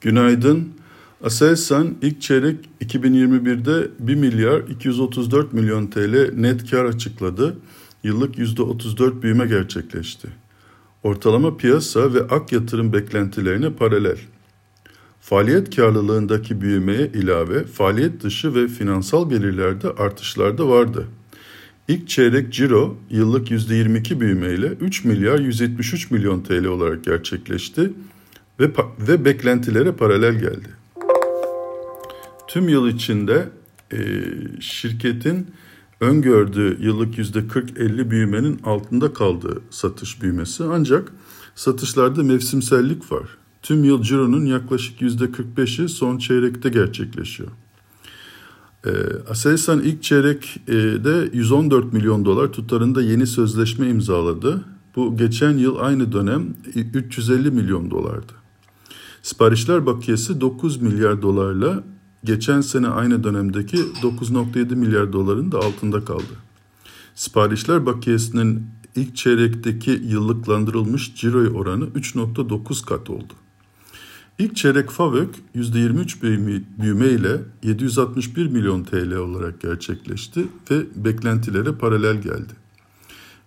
Günaydın. Aselsan ilk çeyrek 2021'de 1 milyar 234 milyon TL net kar açıkladı. Yıllık %34 büyüme gerçekleşti. Ortalama piyasa ve ak yatırım beklentilerine paralel. Faaliyet karlılığındaki büyümeye ilave faaliyet dışı ve finansal gelirlerde artışlar da vardı. İlk çeyrek ciro yıllık %22 büyümeyle 3 milyar 173 milyon TL olarak gerçekleşti ve, ve beklentilere paralel geldi. Tüm yıl içinde e, şirketin öngördüğü yıllık %40-50 büyümenin altında kaldığı satış büyümesi ancak satışlarda mevsimsellik var. Tüm yıl cironun yaklaşık %45'i son çeyrekte gerçekleşiyor. E, Aselsan ilk çeyrekte 114 milyon dolar tutarında yeni sözleşme imzaladı. Bu geçen yıl aynı dönem 350 milyon dolardı. Siparişler bakiyesi 9 milyar dolarla geçen sene aynı dönemdeki 9.7 milyar doların da altında kaldı. Siparişler bakiyesinin ilk çeyrekteki yıllıklandırılmış ciro oranı 3.9 kat oldu. İlk çeyrek FAVÖK %23 büyüme ile 761 milyon TL olarak gerçekleşti ve beklentilere paralel geldi.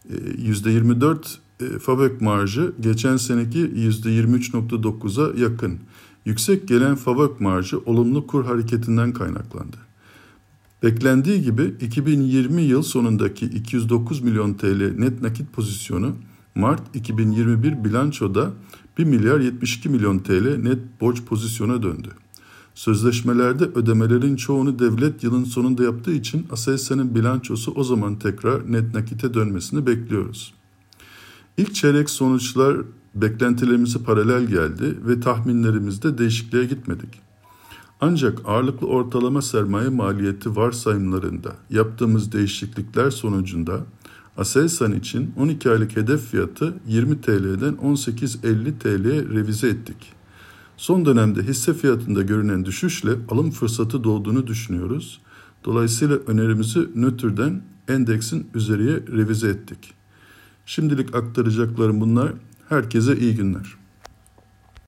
%24 e, FAVÖK marjı geçen seneki %23.9'a yakın. Yüksek gelen FAVÖK marjı olumlu kur hareketinden kaynaklandı. Beklendiği gibi 2020 yıl sonundaki 209 milyon TL net nakit pozisyonu Mart 2021 bilançoda 1 milyar 72 milyon TL net borç pozisyona döndü. Sözleşmelerde ödemelerin çoğunu devlet yılın sonunda yaptığı için Aselsan'ın bilançosu o zaman tekrar net nakite dönmesini bekliyoruz. İlk çeyrek sonuçlar beklentilerimize paralel geldi ve tahminlerimizde değişikliğe gitmedik. Ancak ağırlıklı ortalama sermaye maliyeti varsayımlarında yaptığımız değişiklikler sonucunda Aselsan için 12 aylık hedef fiyatı 20 TL'den 18.50 TL'ye revize ettik. Son dönemde hisse fiyatında görünen düşüşle alım fırsatı doğduğunu düşünüyoruz. Dolayısıyla önerimizi nötrden endeksin üzeriye revize ettik. Şimdilik aktaracaklarım bunlar. Herkese iyi günler.